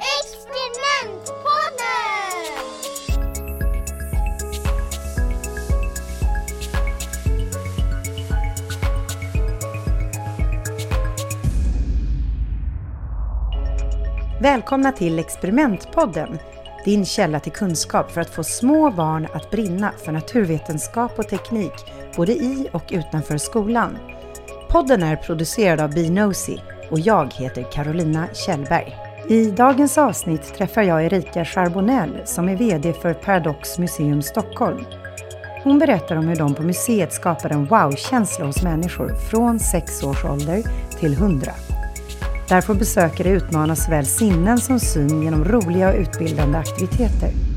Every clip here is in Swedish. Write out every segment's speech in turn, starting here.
Experimentpodden! Välkomna till Experimentpodden, din källa till kunskap för att få små barn att brinna för naturvetenskap och teknik, både i och utanför skolan. Podden är producerad av Binosi och jag heter Carolina Kjellberg. I dagens avsnitt träffar jag Erika Charbonnel som är VD för Paradox Museum Stockholm. Hon berättar om hur de på museet skapar en wow-känsla hos människor från 6 års ålder till 100. Där får besökare utmana såväl sinnen som syn genom roliga och utbildande aktiviteter.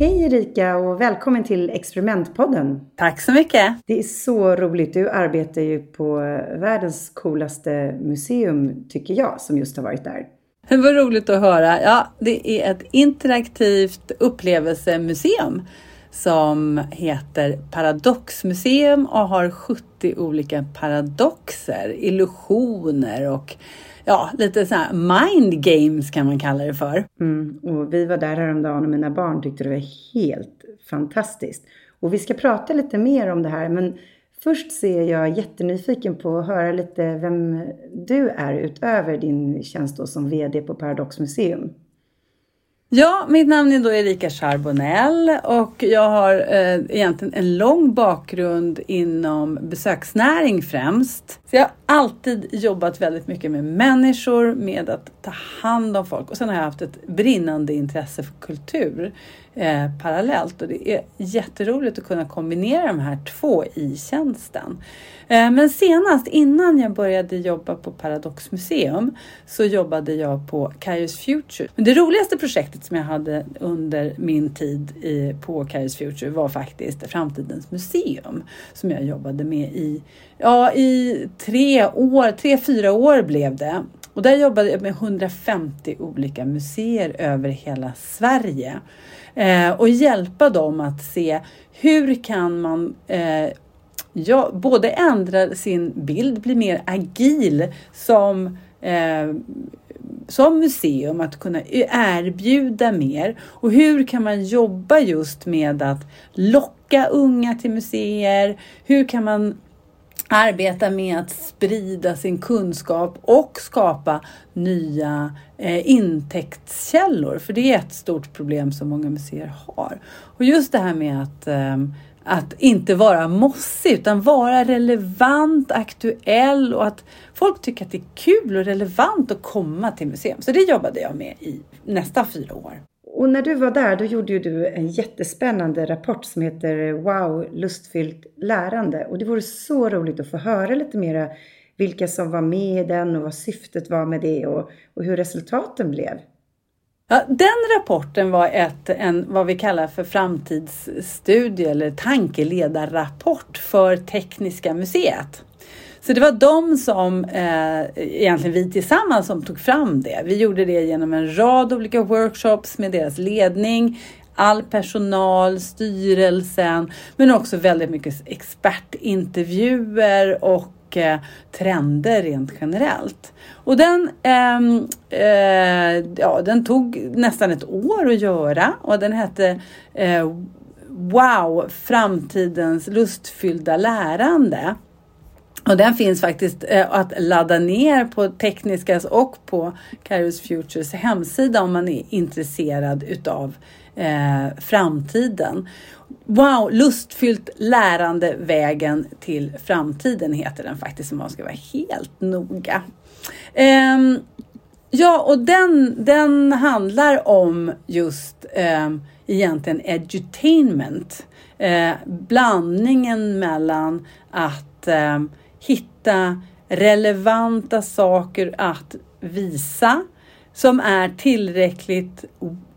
Hej Erika och välkommen till Experimentpodden. Tack så mycket! Det är så roligt. Du arbetar ju på världens coolaste museum, tycker jag, som just har varit där. Det var roligt att höra. Ja, det är ett interaktivt upplevelsemuseum som heter Paradoxmuseum och har 70 olika paradoxer, illusioner och ja, lite så här mind games kan man kalla det för. Mm, och vi var där häromdagen och mina barn tyckte det var helt fantastiskt. Och vi ska prata lite mer om det här, men först ser jag jättenyfiken på att höra lite vem du är utöver din tjänst då som VD på Paradox Museum. Ja, mitt namn är då Erika Charbonnel och jag har eh, egentligen en lång bakgrund inom besöksnäring främst. Så jag har alltid jobbat väldigt mycket med människor, med att ta hand om folk och sen har jag haft ett brinnande intresse för kultur eh, parallellt och det är jätteroligt att kunna kombinera de här två i tjänsten. Eh, men senast innan jag började jobba på Paradox Museum så jobbade jag på Kairos Future. Men det roligaste projektet som jag hade under min tid i, på Kairos Future var faktiskt Framtidens museum som jag jobbade med i, ja, i tre år, tre, fyra år blev det. Och där jobbade jag med 150 olika museer över hela Sverige eh, och hjälpa dem att se hur kan man eh, ja, både ändra sin bild, bli mer agil som eh, som museum att kunna e-, erbjuda mer och hur kan man jobba just med att locka unga till museer? Hur kan man arbeta med att sprida sin kunskap och skapa nya eh, intäktskällor? För det är ett stort problem som många museer har. Och just det här med att eh, att inte vara mossig utan vara relevant, aktuell och att folk tycker att det är kul och relevant att komma till museum. Så det jobbade jag med i nästan fyra år. Och när du var där, då gjorde ju du en jättespännande rapport som heter Wow, lustfyllt lärande. Och det vore så roligt att få höra lite mera vilka som var med i den och vad syftet var med det och, och hur resultaten blev. Ja, den rapporten var ett, en, vad vi kallar för framtidsstudie eller tankeledarrapport för Tekniska museet. Så det var de som, eh, egentligen vi tillsammans, som tog fram det. Vi gjorde det genom en rad olika workshops med deras ledning, all personal, styrelsen, men också väldigt mycket expertintervjuer och och trender rent generellt. Och den, eh, eh, ja, den tog nästan ett år att göra och den hette eh, Wow, framtidens lustfyllda lärande. Och den finns faktiskt eh, att ladda ner på Tekniskas och på Kairos Futures hemsida om man är intresserad utav eh, framtiden. Wow, lustfyllt lärande vägen till framtiden heter den faktiskt om man ska vara helt noga. Eh, ja, och den, den handlar om just eh, egentligen edutainment. Eh, blandningen mellan att ehm, hitta relevanta saker att visa som är tillräckligt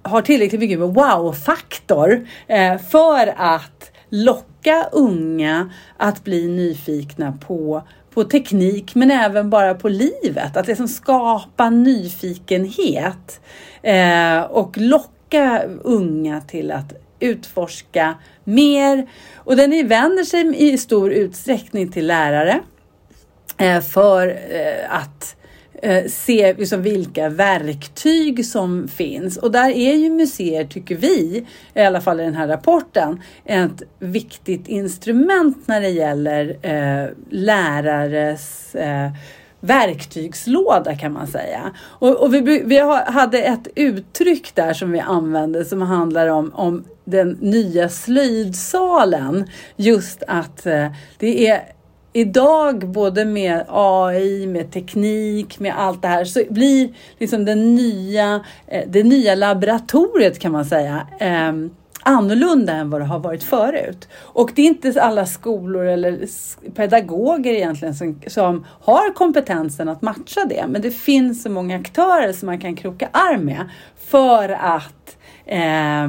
har tillräckligt mycket med wow-faktor eh, för att locka unga att bli nyfikna på, på teknik men även bara på livet. Att liksom skapa nyfikenhet eh, och locka unga till att utforska mer. Och den vänder sig i stor utsträckning till lärare Eh, för eh, att eh, se liksom vilka verktyg som finns. Och där är ju museer, tycker vi, i alla fall i den här rapporten, ett viktigt instrument när det gäller eh, lärares eh, verktygslåda kan man säga. Och, och vi, vi hade ett uttryck där som vi använde som handlar om, om den nya slöjdsalen. Just att eh, det är idag, både med AI, med teknik, med allt det här, så blir liksom den nya, eh, det nya laboratoriet kan man säga ehm, annorlunda än vad det har varit förut. Och det är inte alla skolor eller pedagoger egentligen som, som har kompetensen att matcha det. Men det finns så många aktörer som man kan kroka arm med för att eh,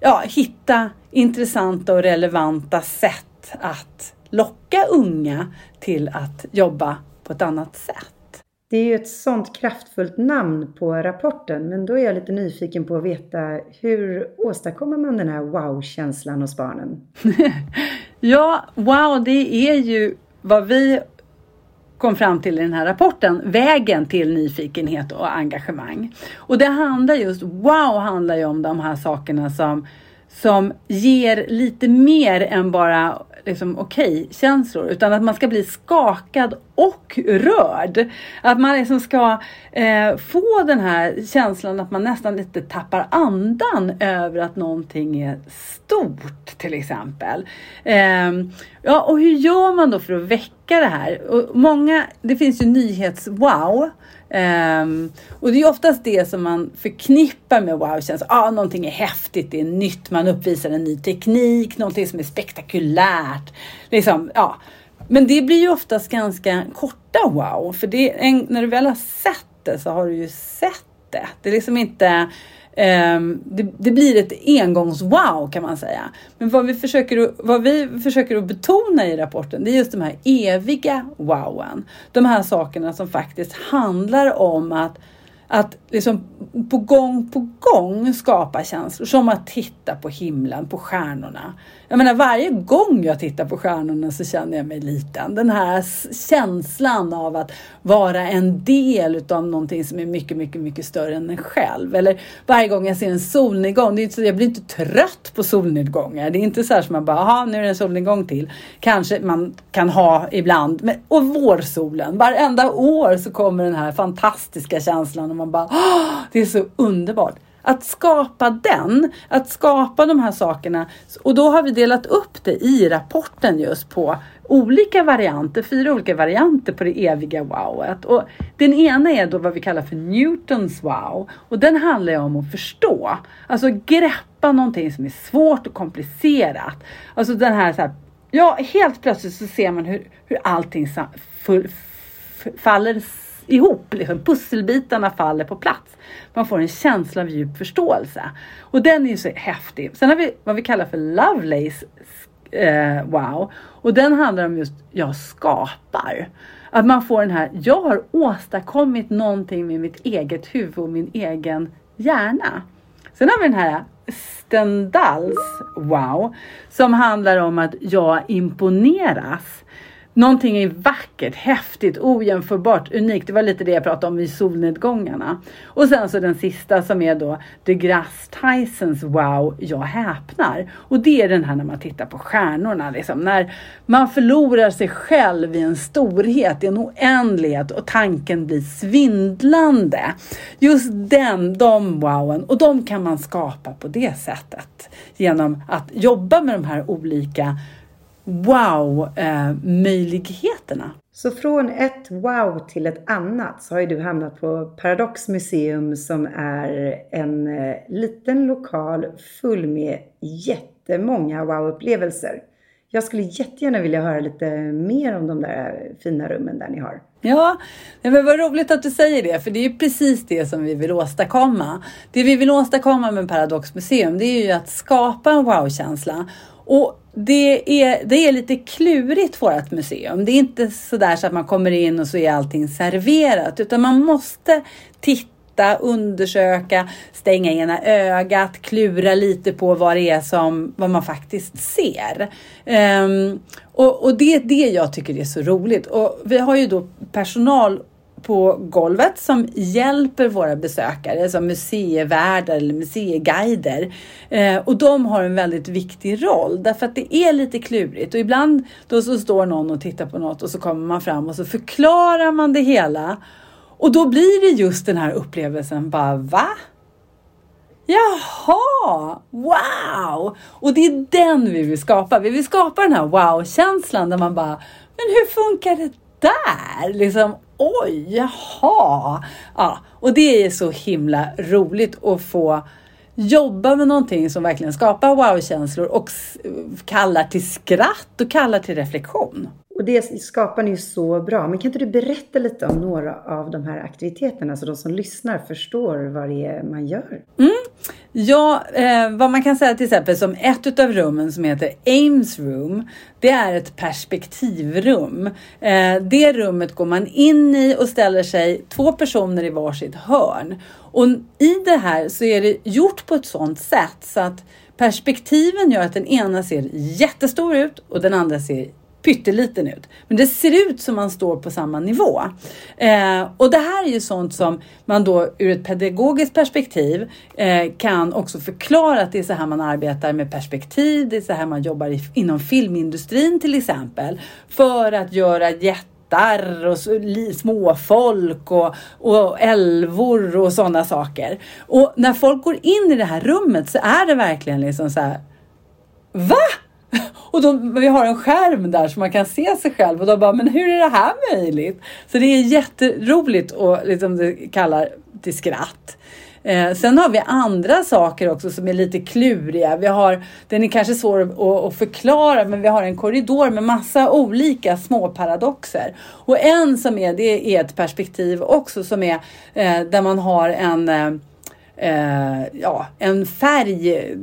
ja, hitta intressanta och relevanta sätt att locka unga till att jobba på ett annat sätt. Det är ju ett sånt kraftfullt namn på rapporten, men då är jag lite nyfiken på att veta hur åstadkommer man den här wow-känslan hos barnen? ja, wow, det är ju vad vi kom fram till i den här rapporten, vägen till nyfikenhet och engagemang. Och det handlar just, wow handlar ju om de här sakerna som som ger lite mer än bara liksom, okej-känslor. utan att man ska bli skakad och rörd. Att man liksom ska eh, få den här känslan att man nästan lite tappar andan över att någonting är stort till exempel. Eh, ja, och hur gör man då för att väcka det här? Och många, det finns ju nyhets-wow Um, och det är oftast det som man förknippar med wow-känsla. Ah, någonting är häftigt, det är nytt, man uppvisar en ny teknik, någonting som är spektakulärt. Liksom, ja. Men det blir ju oftast ganska korta wow, för det, en, när du väl har sett det så har du ju sett det. Det är liksom inte Ehm, det, det, blir ett engångs-wow kan man säga. Men vad vi, försöker, vad vi försöker att betona i rapporten det är just de här eviga wowen. De här sakerna som faktiskt handlar om att att liksom på gång på gång skapa känslor. Som att titta på himlen, på stjärnorna. Jag menar varje gång jag tittar på stjärnorna så känner jag mig liten. Den här känslan av att vara en del utav någonting som är mycket, mycket, mycket större än en själv. Eller varje gång jag ser en solnedgång. Det är inte så, jag blir inte trött på solnedgångar. Det är inte så här som man bara, jaha, nu är det en solnedgång till. Kanske man kan ha ibland. Men, och vårsolen. Varenda år så kommer den här fantastiska känslan och man bara, det är så underbart. Att skapa den, att skapa de här sakerna. Och då har vi delat upp det i rapporten just på olika varianter, fyra olika varianter på det eviga wowet. Och den ena är då vad vi kallar för Newtons wow. Och den handlar ju om att förstå. Alltså greppa någonting som är svårt och komplicerat. Alltså den här, så här ja helt plötsligt så ser man hur, hur allting full, faller ihop. Liksom. Pusselbitarna faller på plats. Man får en känsla av djup förståelse. Och den är ju så häftig. Sen har vi vad vi kallar för Lovelace eh, wow. Och den handlar om just jag skapar. Att man får den här, jag har åstadkommit någonting med mitt eget huvud och min egen hjärna. Sen har vi den här Stendals wow som handlar om att jag imponeras. Någonting är vackert, häftigt, ojämförbart, unikt. Det var lite det jag pratade om i solnedgångarna. Och sen så den sista som är då DeGrasse Tysons Wow, jag häpnar. Och det är den här när man tittar på stjärnorna, liksom. när man förlorar sig själv i en storhet, i en oändlighet och tanken blir svindlande. Just den, de wowen, och de kan man skapa på det sättet genom att jobba med de här olika wow-möjligheterna. Eh, så från ett wow till ett annat så har ju du hamnat på Paradox Museum som är en eh, liten lokal full med jättemånga wow-upplevelser. Jag skulle jättegärna vilja höra lite mer om de där fina rummen där ni har. Ja, men vad roligt att du säger det, för det är ju precis det som vi vill åstadkomma. Det vi vill åstadkomma med Paradox Museum, det är ju att skapa en wow-känsla. Och det är, det är lite klurigt vårt museum. Det är inte sådär så att man kommer in och så är allting serverat, utan man måste titta undersöka, stänga ena ögat, klura lite på vad det är som vad man faktiskt ser. Um, och, och det är det jag tycker är så roligt. Och vi har ju då personal på golvet som hjälper våra besökare som museivärdar eller museiguider. Eh, och de har en väldigt viktig roll därför att det är lite klurigt och ibland då så står någon och tittar på något och så kommer man fram och så förklarar man det hela och då blir det just den här upplevelsen bara va? Jaha, wow! Och det är den vi vill skapa. Vi vill skapa den här wow-känslan där man bara, men hur funkar det där? Liksom, oj, jaha. Ja, och det är så himla roligt att få jobba med någonting som verkligen skapar wow-känslor och kallar till skratt och kallar till reflektion. Och det skapar ni ju så bra. Men kan inte du berätta lite om några av de här aktiviteterna så de som lyssnar förstår vad det är man gör? Mm. Ja, eh, vad man kan säga till exempel som ett av rummen som heter Ames Room. Det är ett perspektivrum. Eh, det rummet går man in i och ställer sig två personer i varsitt hörn. Och i det här så är det gjort på ett sådant sätt så att perspektiven gör att den ena ser jättestor ut och den andra ser pytteliten ut. Men det ser ut som man står på samma nivå. Eh, och det här är ju sånt som man då ur ett pedagogiskt perspektiv eh, kan också förklara att det är så här man arbetar med perspektiv. Det är så här man jobbar i, inom filmindustrin till exempel. För att göra jätte och småfolk och, och älvor och sådana saker. Och när folk går in i det här rummet så är det verkligen liksom så här. Va? Och de, vi har en skärm där så man kan se sig själv och de bara, men hur är det här möjligt? Så det är jätteroligt och liksom det kallar till skratt. Eh, sen har vi andra saker också som är lite kluriga. Vi har, den är kanske svår att, att, förklara, men vi har en korridor med massa olika små paradoxer. Och en som är, det är ett perspektiv också som är eh, där man har en eh, eh, ja, en färg,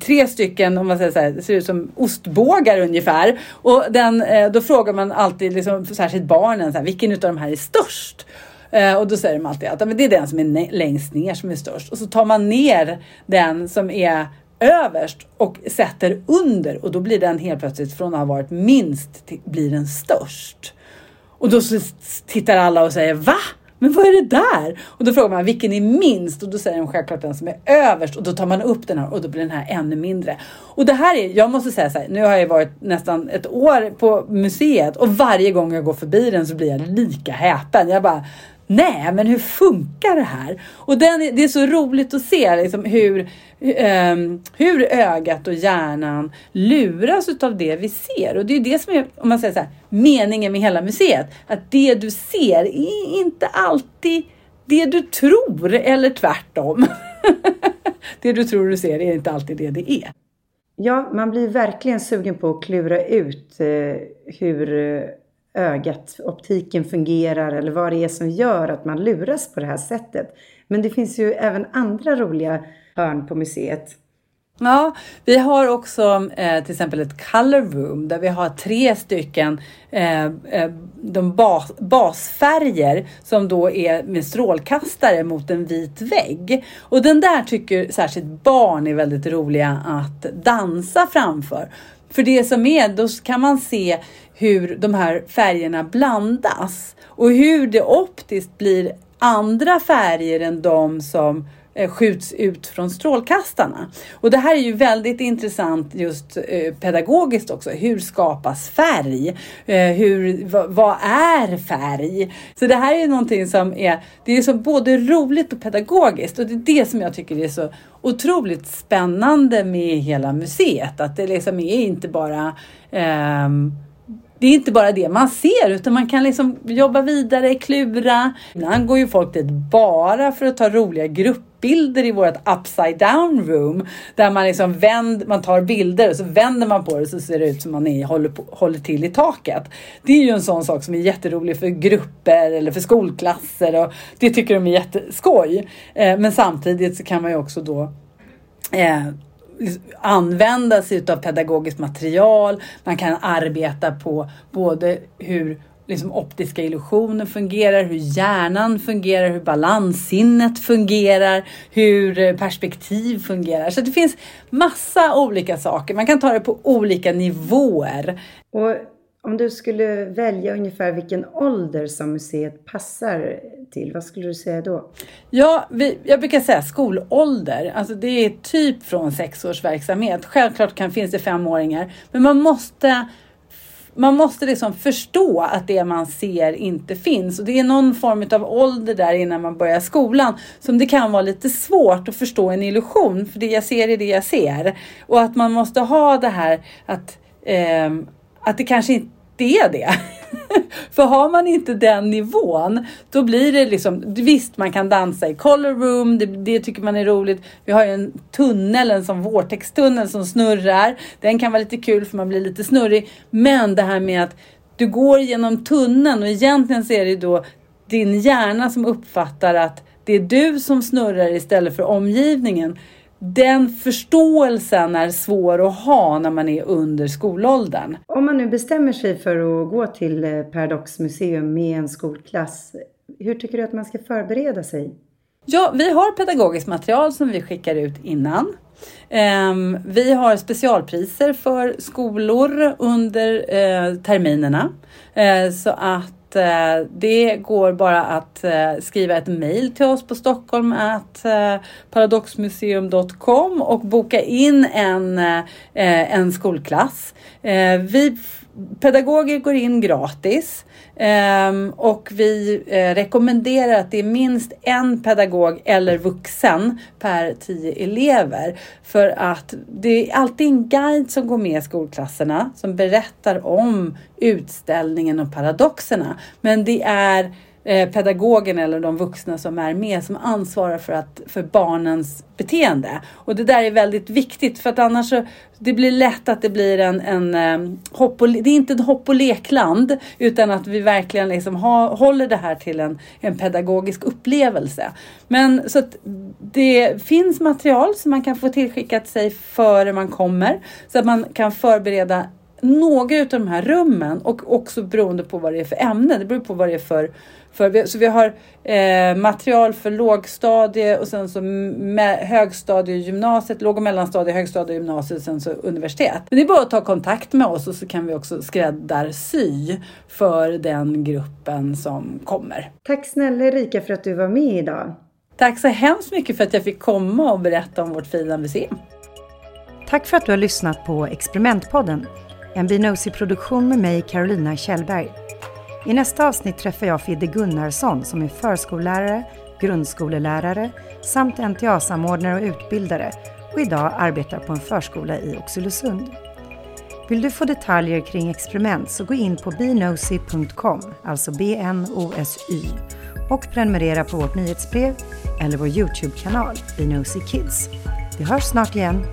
tre stycken, om man säger så här, ser ut som ostbågar ungefär. Och den, eh, då frågar man alltid, liksom, särskilt barnen, så här, vilken av de här är störst? Eh, och då säger de alltid att men det är den som är längst ner som är störst. Och så tar man ner den som är överst och sätter under och då blir den helt plötsligt från att ha varit minst till, blir den störst. Och då tittar alla och säger va? Men vad är det där? Och då frågar man vilken är minst? Och då säger de självklart den som är överst och då tar man upp den här och då blir den här ännu mindre. Och det här är, jag måste säga så här, nu har jag varit nästan ett år på museet och varje gång jag går förbi den så blir jag lika häpen. Jag bara, nej men hur funkar det här? Och den, det är så roligt att se liksom, hur, um, hur ögat och hjärnan luras av det vi ser. Och det är det som är, om man säger så här, meningen med hela museet. Att det du ser är inte alltid det du tror eller tvärtom. det du tror du ser är inte alltid det det är. Ja, man blir verkligen sugen på att klura ut eh, hur ögat, optiken fungerar eller vad det är som gör att man luras på det här sättet. Men det finns ju även andra roliga hörn på museet. Ja, vi har också eh, till exempel ett color room där vi har tre stycken eh, eh de bas, basfärger som då är med strålkastare mot en vit vägg. Och den där tycker särskilt barn är väldigt roliga att dansa framför. För det som är, då kan man se hur de här färgerna blandas och hur det optiskt blir andra färger än de som eh, skjuts ut från strålkastarna. Och det här är ju väldigt intressant just eh, pedagogiskt också. Hur skapas färg? Eh, hur, vad är färg? Så det här är någonting som är, det är så både roligt och pedagogiskt och det är det som jag tycker är så otroligt spännande med hela museet. Att det liksom är inte bara um, det är inte bara det man ser utan man kan liksom jobba vidare, klura. Ibland går ju folk dit bara för att ta roliga gruppbilder i vårt upside down room. Där man liksom vänd, man tar bilder och så vänder man på det så ser det ut som man är, håller, på, håller till i taket. Det är ju en sån sak som är jätterolig för grupper eller för skolklasser och det tycker de är jätteskoj. Eh, men samtidigt så kan man ju också då eh, Liksom använda sig av pedagogiskt material. Man kan arbeta på både hur liksom optiska illusioner fungerar, hur hjärnan fungerar, hur balanssinnet fungerar, hur eh, perspektiv fungerar. Så det finns massa olika saker. Man kan ta det på olika nivåer. Och om du skulle välja ungefär vilken ålder som museet passar till, vad skulle du säga då? Ja, vi, jag brukar säga skolålder. Alltså det är typ från sex års verksamhet. Självklart kan, finns det femåringar, men man måste man måste liksom förstå att det man ser inte finns. Och det är någon form av ålder där innan man börjar skolan som det kan vara lite svårt att förstå en illusion. För det jag ser är det jag ser. Och att man måste ha det här att, eh, att det kanske inte är det. För har man inte den nivån, då blir det liksom, visst man kan dansa i color room, det, det tycker man är roligt. Vi har ju en tunnel, en sån vårtextunnel som snurrar. Den kan vara lite kul för man blir lite snurrig. Men det här med att du går genom tunneln och egentligen så är det då din hjärna som uppfattar att det är du som snurrar istället för omgivningen den förståelsen är svår att ha när man är under skolåldern. Om man nu bestämmer sig för att gå till eh, Paradox museum med en skolklass, hur tycker du att man ska förbereda sig? Ja, vi har pedagogiskt material som vi skickar ut innan. Ehm, vi har specialpriser för skolor under eh, terminerna eh, så att eh, det går bara att eh, skriva ett mejl till oss på Stockholm att eh, paradoxmuseum.com och boka in en, eh, eh en skolklass. Eh, vi pedagoger går in gratis ehm, och vi eh, rekommenderar att det är minst en pedagog eller vuxen per tio elever. För att det är alltid en guide som går med i skolklasserna som berättar om utställningen och paradoxerna. Men det är Eh, pedagogen eller de vuxna som är med som ansvarar för, att, för barnens beteende. Och det där är väldigt viktigt för att annars så, det blir lätt att det blir en, en eh, hopp och, det är inte ett hopp och lekland utan att vi verkligen liksom ha, håller det här till en, en pedagogisk upplevelse. Men så att det finns material som man kan få tillskickat sig före man kommer så att man kan förbereda några av de här rummen och också beroende på vad det är för ämne. Det beror på vad det är för för, så vi har eh, material för lågstadie och sen så högstadie gymnasiet, låg och mellanstadie, högstadie gymnasiet och sen så universitet. Men det är bara att ta kontakt med oss och så kan vi också skräddarsy för den gruppen som kommer. Tack snälla Erika för att du var med idag. Tack så hemskt mycket för att jag fick komma och berätta om vårt fina museum. Tack för att du har lyssnat på Experimentpodden, en Binosi-produktion med mig Carolina Kjellberg. I nästa avsnitt träffar jag Fidde Gunnarsson som är förskollärare, grundskolelärare samt NTA-samordnare och utbildare och idag arbetar på en förskola i Oxelösund. Vill du få detaljer kring experiment så gå in på bnosy.com, alltså B-N-O-S-Y och prenumerera på vårt nyhetsbrev eller vår Youtube-kanal Bnosy Kids. Vi hörs snart igen.